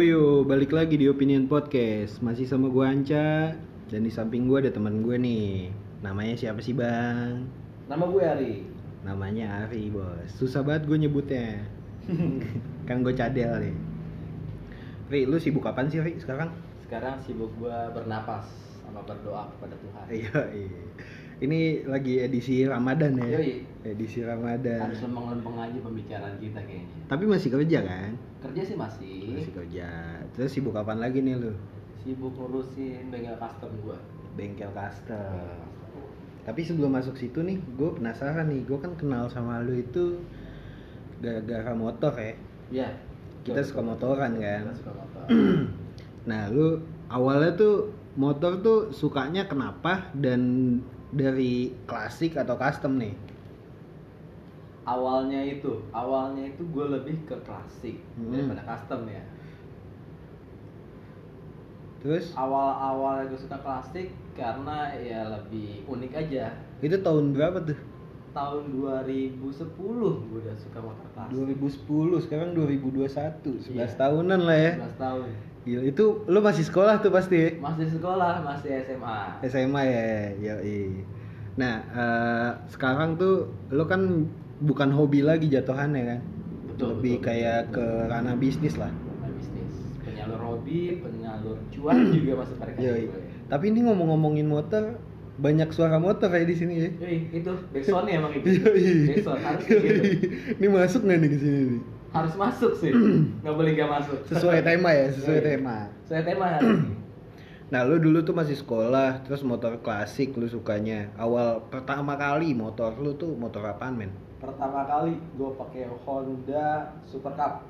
Woyo, balik lagi di Opinion Podcast. Masih sama gue Anca dan di samping gue ada teman gue nih. Namanya siapa sih bang? Nama gue Ari. Namanya Ari bos. Susah banget gue nyebutnya. kan gue cadel nih. Ri, lu sibuk kapan sih Ri sekarang? Sekarang sibuk gue bernapas sama berdoa kepada Tuhan. Iya, iya. Ini lagi edisi Ramadan ya. Yoi. Edisi Ramadan. Harus lempeng-lempeng aja pembicaraan kita kayaknya. Tapi masih kerja kan? Kerja sih masih. Masih kerja. Terus sibuk kapan lagi nih lu? Sibuk ngurusin bengkel custom gue. Bengkel custom. Tapi sebelum masuk situ nih, gue penasaran nih. Gue kan kenal sama lu itu gara-gara motor ya. Iya. Kita suka motoran kan. Kita suka motor. Nah, lu awalnya tuh motor tuh sukanya kenapa dan dari klasik atau custom nih? awalnya itu, awalnya itu gue lebih ke klasik Hmm. daripada custom ya. Terus Awal-awal gue suka klasik karena ya lebih unik aja. itu tahun berapa tuh? Tahun 2010 gue udah suka motor klasik. 2010, sekarang 2021, 11 Iya. tahunan lah ya. 11 tahun. Gila, itu lu masih sekolah tuh pasti ya? Masih sekolah, masih SMA. SMA ya, yoi. Nah, eh, sekarang tuh lo kan bukan hobi lagi jatuhannya kan? Betul, Lebih betul, kayak betul. ke ranah bisnis lah. Nah, bisnis. Penyalur hobi, penyalur cuan juga masuk kayak Yoi. gue. Tapi ini ngomong-ngomongin motor, banyak suara motor kayak di sini ya. Yoi, itu backsoundnya emang itu. Yoi. Backsound harus gitu. Ini masuk nggak nih ke sini nih? Harus masuk sih. Nggak boleh nggak masuk. Sesuai tema ya, sesuai Yoi. tema. Sesuai tema. Nah, lu dulu tuh masih sekolah, terus motor klasik lu sukanya. Awal pertama kali motor lu tuh motor apaan, men? Pertama kali gue pakai Honda Super Cup.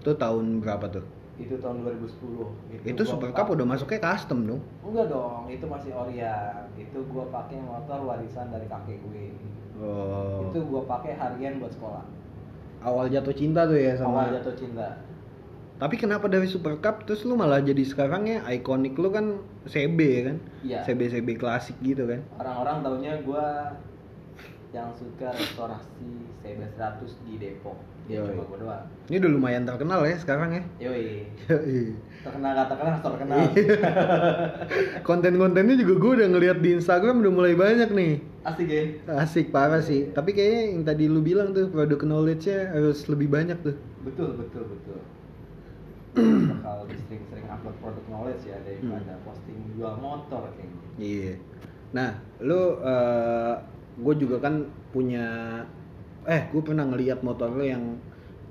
Tuh tahun berapa tuh? Itu tahun 2010. Itu gua Super Cup udah masuknya custom dong. Enggak dong, itu masih Orion. Itu gue pakai motor warisan dari kakek gue. Oh. Itu gue pakai harian buat sekolah. Awal jatuh cinta tuh ya sama. Awal jatuh cinta. Tapi kenapa dari Super Cup terus lu malah jadi sekarang ya ikonik lu kan CB kan? Iya. CB CB klasik gitu kan? Orang-orang taunya gue yang suka restorasi CB100 di Depok. Ya Yoi. cuma gue doang. Ini udah lumayan terkenal ya sekarang ya. Yoi. Yoi. Terkenal gak terkenal, terkenal. Konten-kontennya juga gue udah ngeliat di Instagram udah mulai banyak nih. Asik ya? Asik parah sih. Tapi kayaknya yang tadi lu bilang tuh produk knowledge-nya harus lebih banyak tuh. Betul, betul, betul. Bakal lebih sering-sering upload produk knowledge ya daripada posting jual motor kayaknya. Iya. Nah, lu gue juga kan punya eh gue pernah ngeliat motor lu yang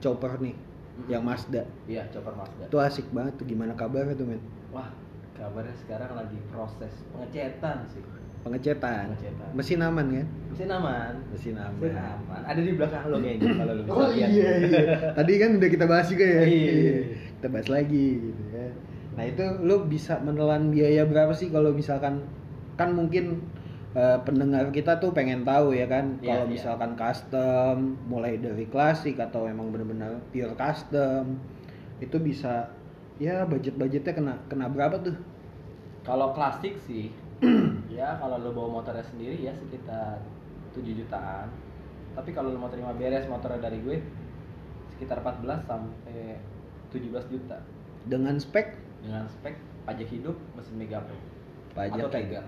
chopper nih, Mhm. yang Mazda. Iya, chopper Mazda. Itu asik banget tuh gimana kabarnya tuh men? Wah, kabarnya sekarang lagi proses pengecetan sih. Pengecetan. Pengecetan. Mesin aman kan? Mesin aman. Mesin aman. Mesin aman. Ada di belakang lo kayaknya kalau lo bisa Oh lihat. iya iya. Tadi kan udah kita bahas juga ya. Iya. Kita bahas lagi gitu ya. Nah, itu lu bisa menelan biaya berapa sih kalau misalkan kan mungkin eh, pendengar kita tuh pengen tahu ya kan Iya, kalau iya. misalkan custom mulai dari klasik atau emang bener-bener pure custom itu bisa ya budget-budgetnya kena kena berapa tuh? Kalau klasik sih, ya kalau lo bawa motornya sendiri ya sekitar 7 jutaan. Tapi kalau lo mau terima beres motornya dari gue sekitar 14 sampai 17 juta Dengan spek dengan spek pajak hidup mesin megaprint pajak atau Tiger.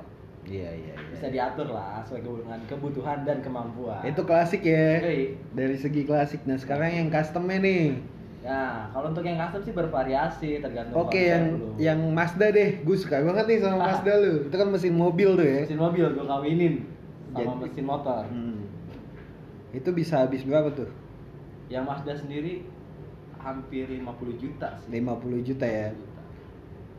Iya iya iya. Bisa diatur lah sesuai kebutuhan, kebutuhan dan kemampuan. Itu klasik ya. Dari segi klasik. Nah, sekarang yang customnya nih. Nah, kalau untuk yang custom sih bervariasi tergantung Oke, konsep yang lu. yang Mazda deh. Gue suka banget nih sama. Mazda lu. Itu kan mesin mobil tuh ya. mesin mobil gue kawinin sama Jadi- mesin motor. Hmm. Itu bisa habis berapa tuh? Yang Mazda sendiri hampir 50 juta sih. 50 juta ya.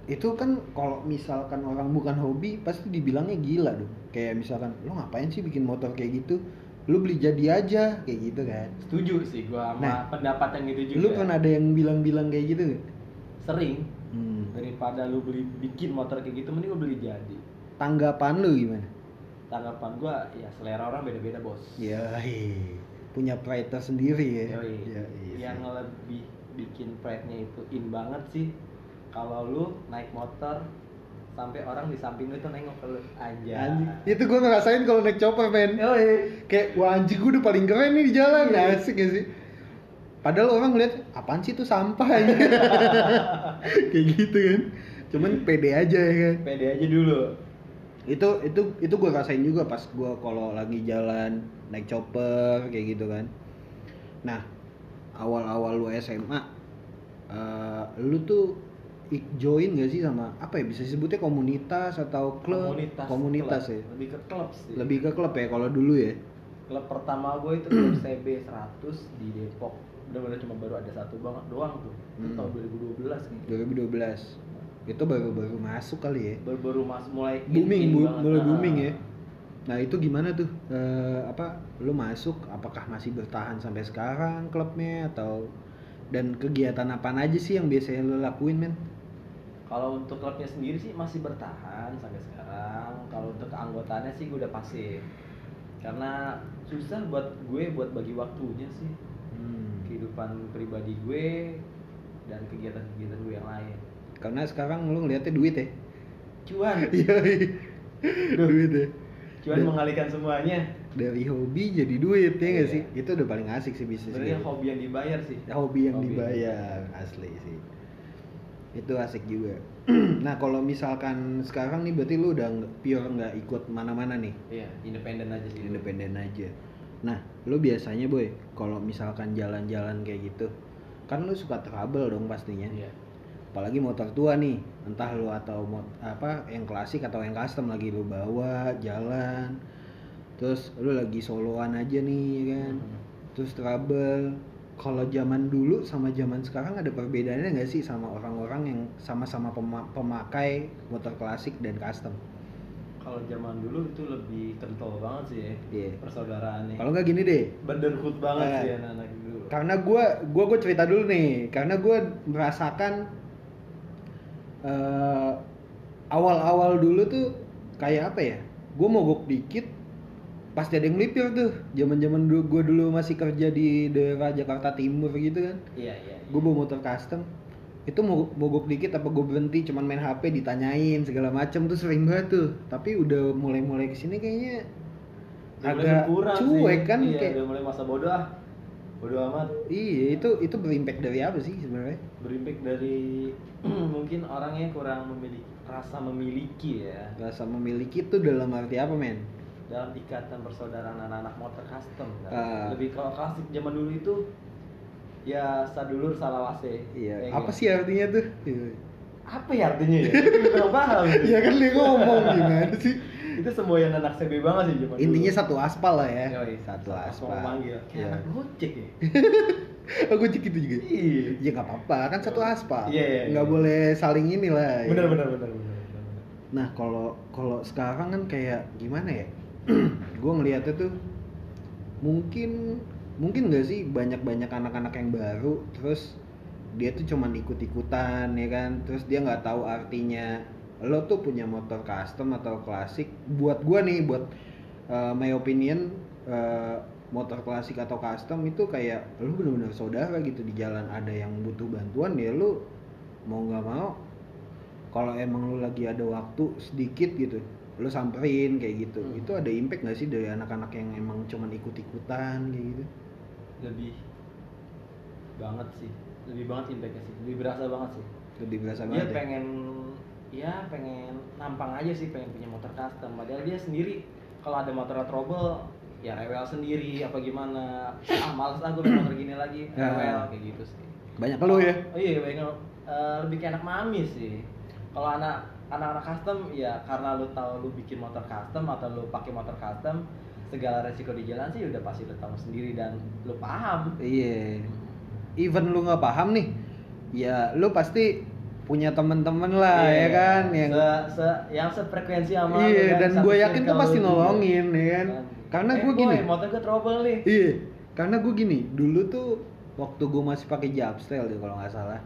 Itu kan kalau misalkan orang bukan hobi pasti dibilangnya gila dong. Kayak misalkan lo ngapain sih bikin motor kayak gitu? Lu beli jadi aja kayak gitu kan. Setuju sih gua sama Nah, pendapat yang gitu juga. Lu kan ada yang bilang-bilang kayak gitu nggak? sering Hmm. daripada lu beli bikin motor kayak gitu mending lu beli jadi. Tanggapan lu gimana? Tanggapan gua ya selera orang beda-beda, Bos. Ya, punya pride tersendiri ya. Yoi. Ya, iya yang lebih bikin pride-nya itu in banget sih kalau lu naik motor sampai orang di samping lu tuh nengok ke lu aja. Anjing. Itu gue ngerasain kalau naik chopper, men. Yoi. Kayak, wah anjing gue udah paling keren nih di jalan. Iya. Asik ya sih? padahal orang ngeliat apaan sih itu sampah ya kayak gitu kan cuman pede aja ya kan pede aja dulu itu itu itu gue rasain juga pas gue kalau lagi jalan naik chopper kayak gitu kan nah awal-awal lu SMA eh, lu tuh join gak sih sama apa ya bisa disebutnya komunitas atau klub? Komunitas komunitas klub. ya? Lebih ke klub sih. Lebih ke klub ya kalau dulu ya? Klub pertama gue itu klub CB 100 di Depok. Udah-udah cuma baru ada satu banget doang tuh. Itu Hmm. tahun 2012 gitu 2012 itu baru-baru masuk kali ya? Baru-baru masuk mulai booming in bu- mulai Ah. booming ya? Nah itu gimana tuh? Eh, apa lu masuk apakah masih bertahan sampai sekarang klubnya atau dan kegiatan apa aja sih yang biasanya lu lakuin men Kalau untuk klubnya sendiri sih masih bertahan sampai sekarang. Kalau untuk keanggotaannya sih gue udah pasif. Karena susah buat gue buat bagi waktunya sih Hmm. kehidupan pribadi gue dan kegiatan-kegiatan gue yang lain. karena sekarang lu ngeliatnya duit ya Cuan, iya duit ya cuan mengalihkan semuanya. dari hobi jadi duit ya nggak Iya. sih itu udah paling asik sih bisnis Sebenarnya hobi yang dibayar sih. hobi yang Hobi. dibayar asli sih itu asik juga nah kalau misalkan sekarang nih berarti lu udah pure nggak ikut mana-mana nih Iya, independen aja sih. independen aja nah lu biasanya boy kalau misalkan jalan-jalan kayak gitu kan lu suka trouble dong pastinya Iya. apalagi motor tua nih entah lu atau mot apa yang klasik atau yang custom lagi lu bawa jalan terus lu lagi soloan aja nih ya kan Mhm. terus trouble kalau zaman dulu sama zaman sekarang ada perbedaannya nggak sih sama orang-orang yang sama-sama pema- pemakai motor klasik dan custom Kalau zaman dulu itu lebih kental banget sih ya. Iya. Persaudaraannya. kalau nggak gini deh Brotherhood banget Eh. sih anak-anak dulu. karena gue gua gue cerita dulu nih karena gue merasakan eh, awal-awal dulu tuh kayak apa ya gue mogok dikit pasti ada yang melipir tuh zaman-zaman dulu gue dulu masih kerja di daerah Jakarta Timur gitu kan. Iya, iya. iya. gue bawa motor custom. Itu mogok, mogok dikit apa gue berhenti cuman main HP ditanyain segala macem tuh sering banget tuh. Tapi udah mulai-mulai ke sini kayaknya Udah mulai agak cuek sih. kan iya, kayak udah mulai masa bodoh ah. Bodoh amat. Iya itu itu berimpact dari apa sih sebenarnya? Berimpact dari mungkin orangnya kurang memiliki rasa memiliki ya. Rasa memiliki itu dalam arti apa men dalam ikatan persaudaraan anak-anak motor custom kan. Ah. lebih kalau klasik zaman dulu itu ya sadulur salawase iya apa gitu. sih artinya tuh Iya. apa ya artinya ya kurang paham Iya kan dia ngomong gimana sih itu semboyan anak CB banget sih zaman intinya dulu. satu aspal lah ya Yoi, satu aspal manggil kayak Iya. anak gojek ya aku cek itu juga iya ya nggak apa-apa kan satu aspal Iya, iya, nggak iya. boleh saling inilah ya. benar benar benar benar benar. Nah kalau kalau sekarang kan kayak gimana ya? gue ngeliatnya tuh mungkin mungkin nggak sih banyak banyak anak-anak yang baru terus dia tuh cuman ikut-ikutan ya kan? Terus dia nggak tahu artinya lo tuh punya motor custom atau klasik. Buat gua nih buat uh, my opinion uh, motor klasik atau custom itu kayak lu bener-bener saudara gitu di jalan ada yang butuh bantuan ya lu mau nggak mau kalau emang lu lagi ada waktu sedikit gitu lu samperin kayak gitu. Hmm. itu ada impact nggak sih dari anak-anak yang emang cuman ikut-ikutan kayak gitu? Lebih banget sih. Lebih banget impactnya sih. Lebih berasa banget sih. Lebih berasa dia banget ya? pengen ya pengen nampang aja sih pengen punya motor custom. Padahal dia sendiri kalau ada motor trouble ya rewel sendiri apa gimana. Ah males ah gue motor gini lagi. Ya. rewel kayak gitu sih. Banyak lu ya? Oh, iya banyak eh, lebih kayak anak mami sih. Kalau anak anak-anak custom ya karena lu tahu lu bikin motor custom atau lu pakai motor custom segala resiko di jalan sih udah pasti lu tahu sendiri dan lu paham iya even lu nggak paham nih ya lu pasti punya temen-temen lah Iya. ya kan yang se, se- yang sefrekuensi sama iya kan, dan gue yakin tuh pasti juga. nolongin ya kan karena eh, gue gini motor gue trouble nih Iya, karena gue gini, dulu tuh waktu gue masih pakai Japstel deh kalau nggak salah,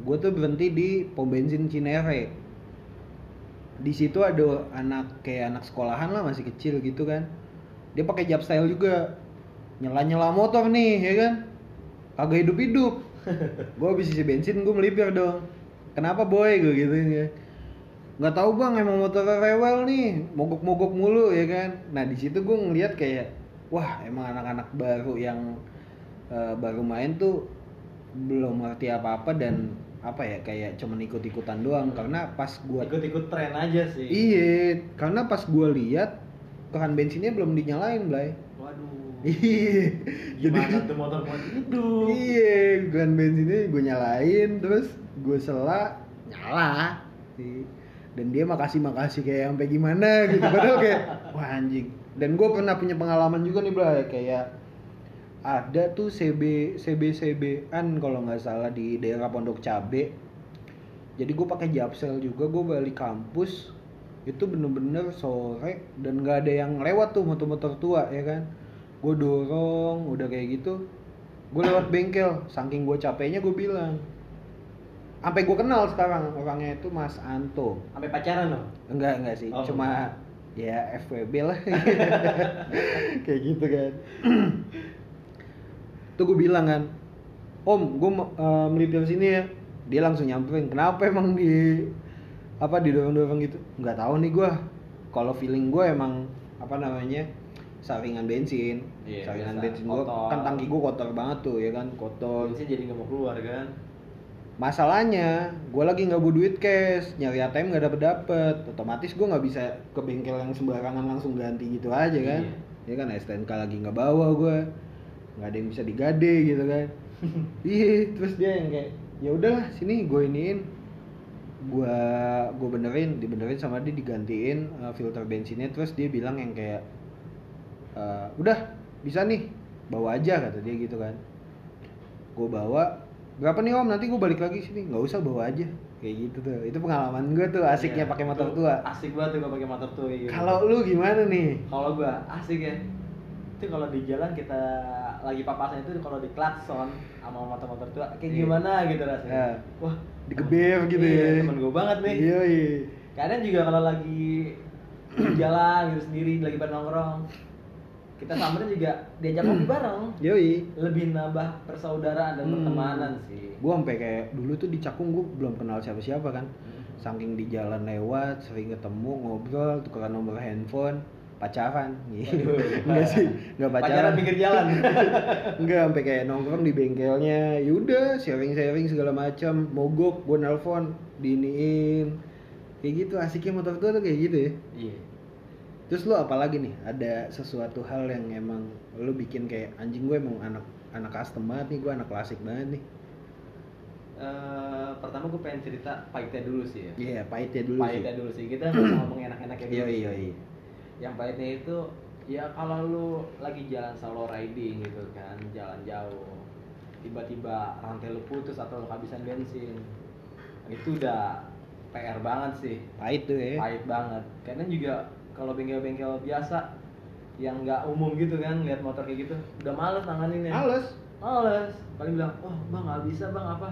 gue tuh berhenti di pom bensin Cinere. Di situ ada anak kayak anak sekolahan lah masih kecil gitu kan, dia pakai Japstel juga, nyela nyela motor nih ya kan, kagak hidup hidup. gue habis isi bensin gue melipir dong. Kenapa boy gue gitu ya? nggak tahu bang emang motor rewel nih mogok-mogok mulu ya kan nah di situ gue ngeliat kayak wah emang anak-anak baru yang eh, baru main tuh belum ngerti apa-apa dan apa ya kayak cuman ikut-ikutan doang. Karena pas gua ikut-ikut tren aja sih. Iya karena pas gua lihat keran bensinnya belum dinyalain Blay. Waduh. Iya. Gimana tuh motor buat hidup iya keran bensinnya gue nyalain terus gue sela nyala sih. Dan dia makasih makasih kayak sampai gimana gitu. Padahal kayak wah anjing. Dan gue pernah punya pengalaman juga nih Blay kayak ada tuh CB CB CB-an kalau nggak salah di daerah Pondok Cabe. Jadi gue pakai japsel juga gue balik kampus itu bener-bener sore dan nggak ada yang lewat tuh motor-motor tua ya kan? Gue dorong udah kayak gitu gue lewat bengkel saking gue capeknya gue bilang. Sampai gue kenal sekarang orangnya itu Mas Anto. Sampai pacaran loh enggak enggak sih Oh, cuma ya FWB lah. Kayak gitu kan tuh gue bilang kan om gue uh, melipir sini ya. Dia langsung nyamperin kenapa emang di apa didorong dorong gitu? Nggak tahu nih gue kalau feeling gue emang apa namanya saringan bensin. Iya, saringan biasa, bensin gue kan tangki gue kotor banget tuh ya kan? Kotor. Bensin jadi nggak mau keluar kan? Masalahnya gue lagi nggak bawa duit cash nyari ATM nggak dapet dapet otomatis gue nggak bisa ke bengkel yang sembarangan langsung ganti gitu aja kan? Ya kan STNK lagi nggak bawa gue nggak ada yang bisa digade gitu kan. Iya terus dia yang kayak ya udahlah sini gue iniin. Gue gue benerin dibenerin sama dia digantiin uh, filter bensinnya. Terus dia bilang yang kayak "Eh, udah bisa nih bawa aja kata dia gitu kan. Gue bawa berapa nih om? Nanti gue balik lagi sini. Nggak usah bawa aja. Kayak gitu tuh. Itu pengalaman gue tuh asiknya Iya, pakai motor tua. asik banget tuh gua pakai motor tua gitu. kalau lu gimana nih? Kalau gua asik ya. Itu kalau di jalan kita lagi papasan itu kalau di klakson sama motor-motor tua kayak Iya. gimana? Gitu rasanya. Ya. wah digeber gitu iya, ya. temen gua banget nih. Iya iya kadang juga kalau lagi di jalan gitu sendiri lagi pada nongkrong kita samperin juga diajak ngopi bareng. Yoi. Lebih nambah persaudaraan dan Hmm. pertemanan sih. Gue sampai kayak dulu tuh di Cakung gue belum kenal siapa siapa kan saking di jalan lewat sering ketemu ngobrol tukeran nomor handphone pacaran. Gitu. enggak sih enggak pacaran pacaran. pinggir jalan. Enggak sampai kayak nongkrong di bengkelnya. Yaudah sharing sharing segala macam. Mogok gue nelpon diiniin. Kayak gitu asiknya motor tua tuh kayak gitu ya. Iya. Terus lo apalagi nih? Ada sesuatu hal yang emang lo bikin kayak anjing gue emang anak anak custom banget nih gue anak klasik banget nih. Eh, pertama gue pengen cerita pahitnya dulu sih ya. Iya pahitnya dulu pahitnya dulu sih. Kita ngomong enak-enaknya sih dulu iya sih. iya iya yang pahitnya itu ya kalau lu lagi jalan solo riding gitu kan jalan jauh tiba-tiba rantai lu putus atau lu kehabisan bensin itu udah PR banget sih. Pahit tuh ya. Pahit banget. Karena juga kalau bengkel-bengkel biasa yang nggak umum gitu kan lihat motor kayak gitu udah males nanganinnya. Males. Males. Paling bilang oh bang nggak bisa bang apa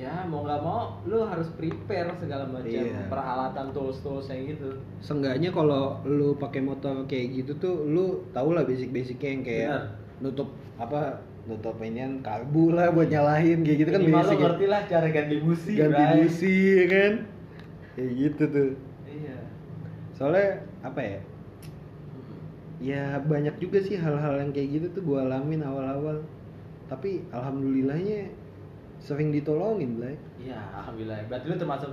ya mau nggak mau lu harus prepare segala macam Iya. peralatan tools tools yang gitu Seenggaknya kalau lu pakai motor kayak gitu tuh lu tau lah basic-basicnya yang kayak Benar. nutup apa nutup inian karbu lah buat nyalahin kayak gitu kan Minimal lu basic ya. ngerti lah cara ganti busi ganti Bray. busi ya kan kayak gitu tuh iya soalnya apa ya ya banyak juga sih hal-hal yang kayak gitu tuh gua alamin awal-awal tapi alhamdulillahnya sering ditolongin lah iya alhamdulillah. Berarti lu termasuk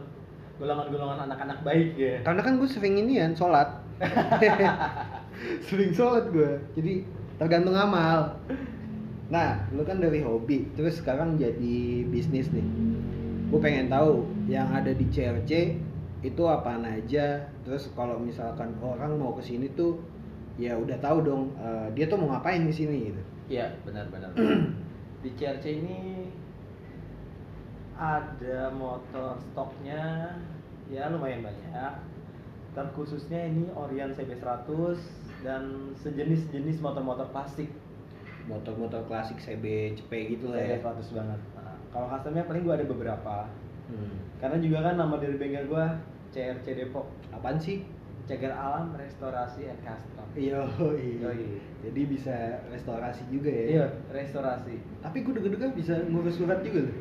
golongan-golongan anak-anak baik ya? Karena kan gue sering inian sholat. Sering sholat gue jadi tergantung amal. Nah lu kan dari hobi. Terus sekarang jadi bisnis nih. Gue pengen tahu yang ada di CRC itu apaan aja? Terus kalau misalkan orang mau ke sini tuh ya udah tahu dong eh, dia tuh mau ngapain di sini gitu. Iya benar-benar. Di CRC ini ada motor stoknya ya lumayan banyak. Terkhususnya ini Orion CB100 dan sejenis-jenis motor-motor klasik. Motor-motor klasik CB CP gitu lah ya. CB100 banget. Nah, kalau customnya paling gua ada beberapa. Hmm. karena juga kan nama dari bengkel gua CRC Depok. Apaan sih? Cagar Alam Restorasi and Custom. Yoi. jadi bisa restorasi juga ya. iya restorasi. Tapi gue denger-denger bisa ngurus surat juga loh.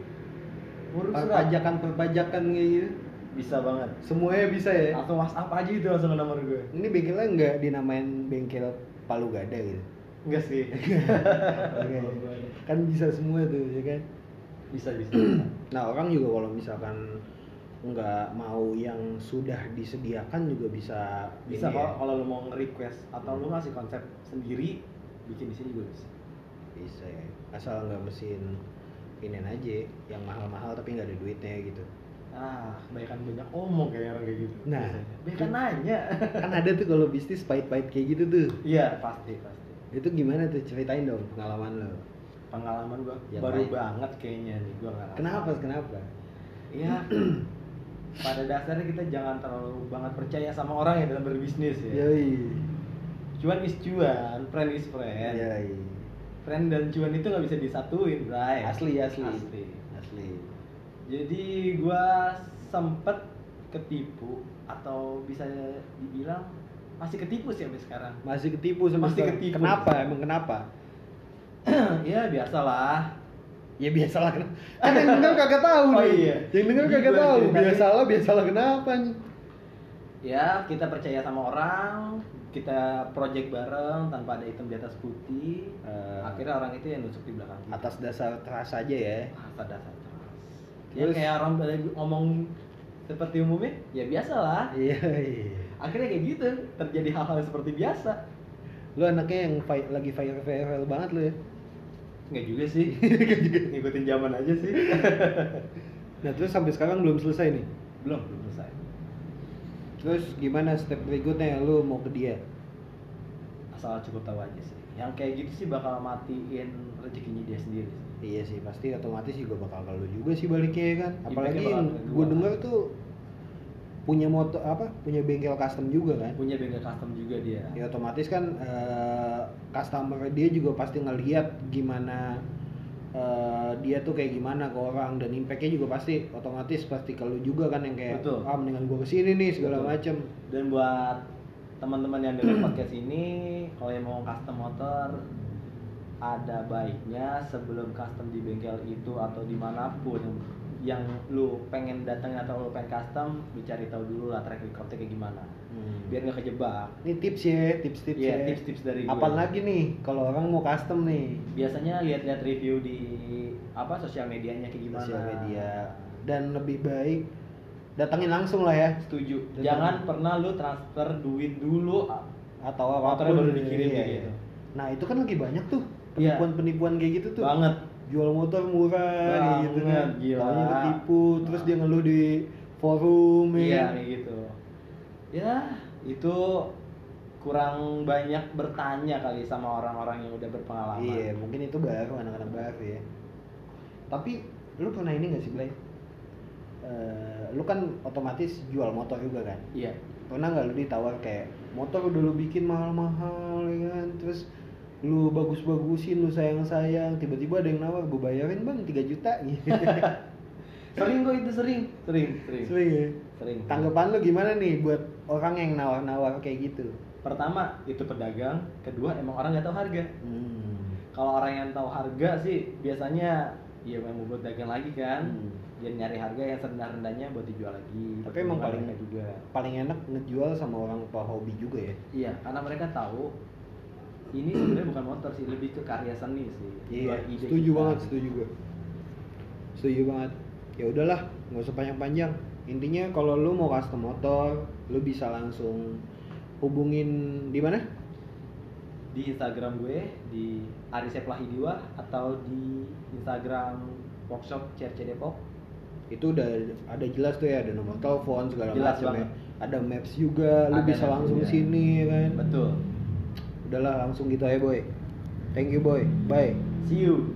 Ngurus surat Perpajakan perpajakan kayak gitu. bisa banget Semuanya bisa ya. langsung WhatsApp aja itu langsung ke nomor gue Ini bengkelnya nggak dinamain bengkel Palu Gada gitu. enggak sih Oke. kan bisa semua tuh ya kan bisa bisa, bisa. nah orang juga kalau misalkan nggak mau yang sudah disediakan juga bisa bisa kok ya. kalau lu mau nge-request atau lu ngasih konsep sendiri bikin di sini juga bisa bisa ya asal nggak mesin ini aja yang mahal-mahal tapi nggak ada duitnya gitu ah kebanyakan banyak omong kayak orang kayak gitu Nah. biasanya. kan nanya kan ada tuh kalau bisnis pahit-pahit kayak gitu tuh iya pasti pasti itu gimana tuh ceritain dong pengalaman lo pengalaman gua Yang baru lain. banget kayaknya nih gua nggak kenapa kenapa Iya. pada dasarnya kita jangan terlalu banget percaya sama orang yang dalam berbisnis ya. yoi Cuan is cuan, friend is friend. yoi Friend dan cuan itu nggak bisa disatuin, Bray. asli asli Asli. asli Jadi gua sempet ketipu atau bisa dibilang masih ketipu sih sampai sekarang. masih ketipu sama Masih sekarang. ketipu. kenapa emang kenapa ya biasalah. ya biasalah kenapa kan yang denger kagak tahu Oh nih. iya. yang denger Jadi kagak tahu biasalah biasalah kenapa nih Ya, kita percaya sama orang, kita project bareng tanpa ada hitam di atas putih. Eh, Akhirnya orang itu yang nusuk di belakang kita. atas dasar trust aja ya Atas dasar trust. Ya kayak orang pada ngomong seperti umumnya, ya biasa lah. iya iya Akhirnya kayak gitu, terjadi hal-hal seperti biasa. lu anaknya yang fi- lagi viral viral banget lu ya Enggak juga sih. Ngikutin zaman aja sih. nah terus sampai sekarang belum selesai nih belum, belum selesai. Terus gimana step berikutnya lu mau ke dia Asal cukup tahu aja sih. Yang kayak gitu sih bakal matiin rezekinya dia sendiri. Iya sih pasti otomatis juga bakal kalau juga sih baliknya ya kan. Apalagi yang ke gue denger tuh punya motor apa punya bengkel custom juga kan. Punya bengkel custom juga dia. Ya otomatis kan eh, customer dia juga pasti ngelihat gimana eh, dia tuh kayak gimana ke orang dan impactnya juga pasti otomatis pasti kalau juga kan yang kayak Betul. ah mendingan gue ke sini nih segala Betul. macem. Dan buat teman-teman yang dengar podcast ini, kalau yang mau custom motor, ada baiknya sebelum custom di bengkel itu atau di mana pun yang lu pengen datengin atau lu pengen custom, lu cari tahu dulu lah track recordnya kayak gimana. Hmm. Biar nggak kejebak. Ini tips ya, tips-tips Iya, ya. tips-tips dari gue. Apalagi nih kalau orang mau custom nih Biasanya lihat-lihat review di apa sosial medianya kayak gimana. sosial media dan lebih baik datangin langsung lah ya Setuju. Dan- Jangan pernah lu transfer duit dulu atau apa pun baru dikirim Iya, kayak iya. gitu. Nah itu kan lagi banyak tuh Iya. penipuan-penipuan kayak gitu tuh. banget. Jual motor murah kayak gitu kan. Gila. Taunya ketipu, terus dia ngeluh di forum ya. Iya kayak gitu. Ya itu kurang banyak bertanya kali sama orang-orang yang udah berpengalaman. Iya, mungkin itu baru anak-anak baru ya. Tapi lu pernah ini gak sih, Blay? Eh, lu kan otomatis jual motor juga kan? Iya. pernah nggak lu ditawar kayak motor udah lu bikin mahal-mahal ya kan terus lu bagus-bagusin lu sayang-sayang tiba-tiba ada yang nawar gue bayarin bang 3 juta gitu Sering kok itu sering, sering, sering. sering ya Sering. tanggapan lu gimana nih buat orang yang nawar-nawar kayak gitu Pertama itu pedagang, kedua emang orang nggak tahu harga. hmm. Kalau orang yang tahu harga sih biasanya ya memang buat dagang lagi kan. Hmm. Dia nyari harga yang serendah-rendahnya buat dijual lagi. Tapi emang paling- juga. paling enak ngejual sama orang hobi juga ya Iya, karena mereka tahu ini sebenarnya bukan motor sih, lebih ke karya seni sih. iya ide setuju kita. banget setuju gue setuju banget ya udahlah nggak usah panjang-panjang intinya kalau lu mau custom motor lu bisa langsung hubungin di mana Di Instagram gue di Arisep Lahidiwa atau di Instagram workshop CRC Depok. itu udah ada jelas tuh ya ada nomor telepon segala macam ya ada maps juga lu bisa langsung juga. sini ya kan Betul. Udahlah langsung gitu ya boy. Thank you boy. Bye. See you.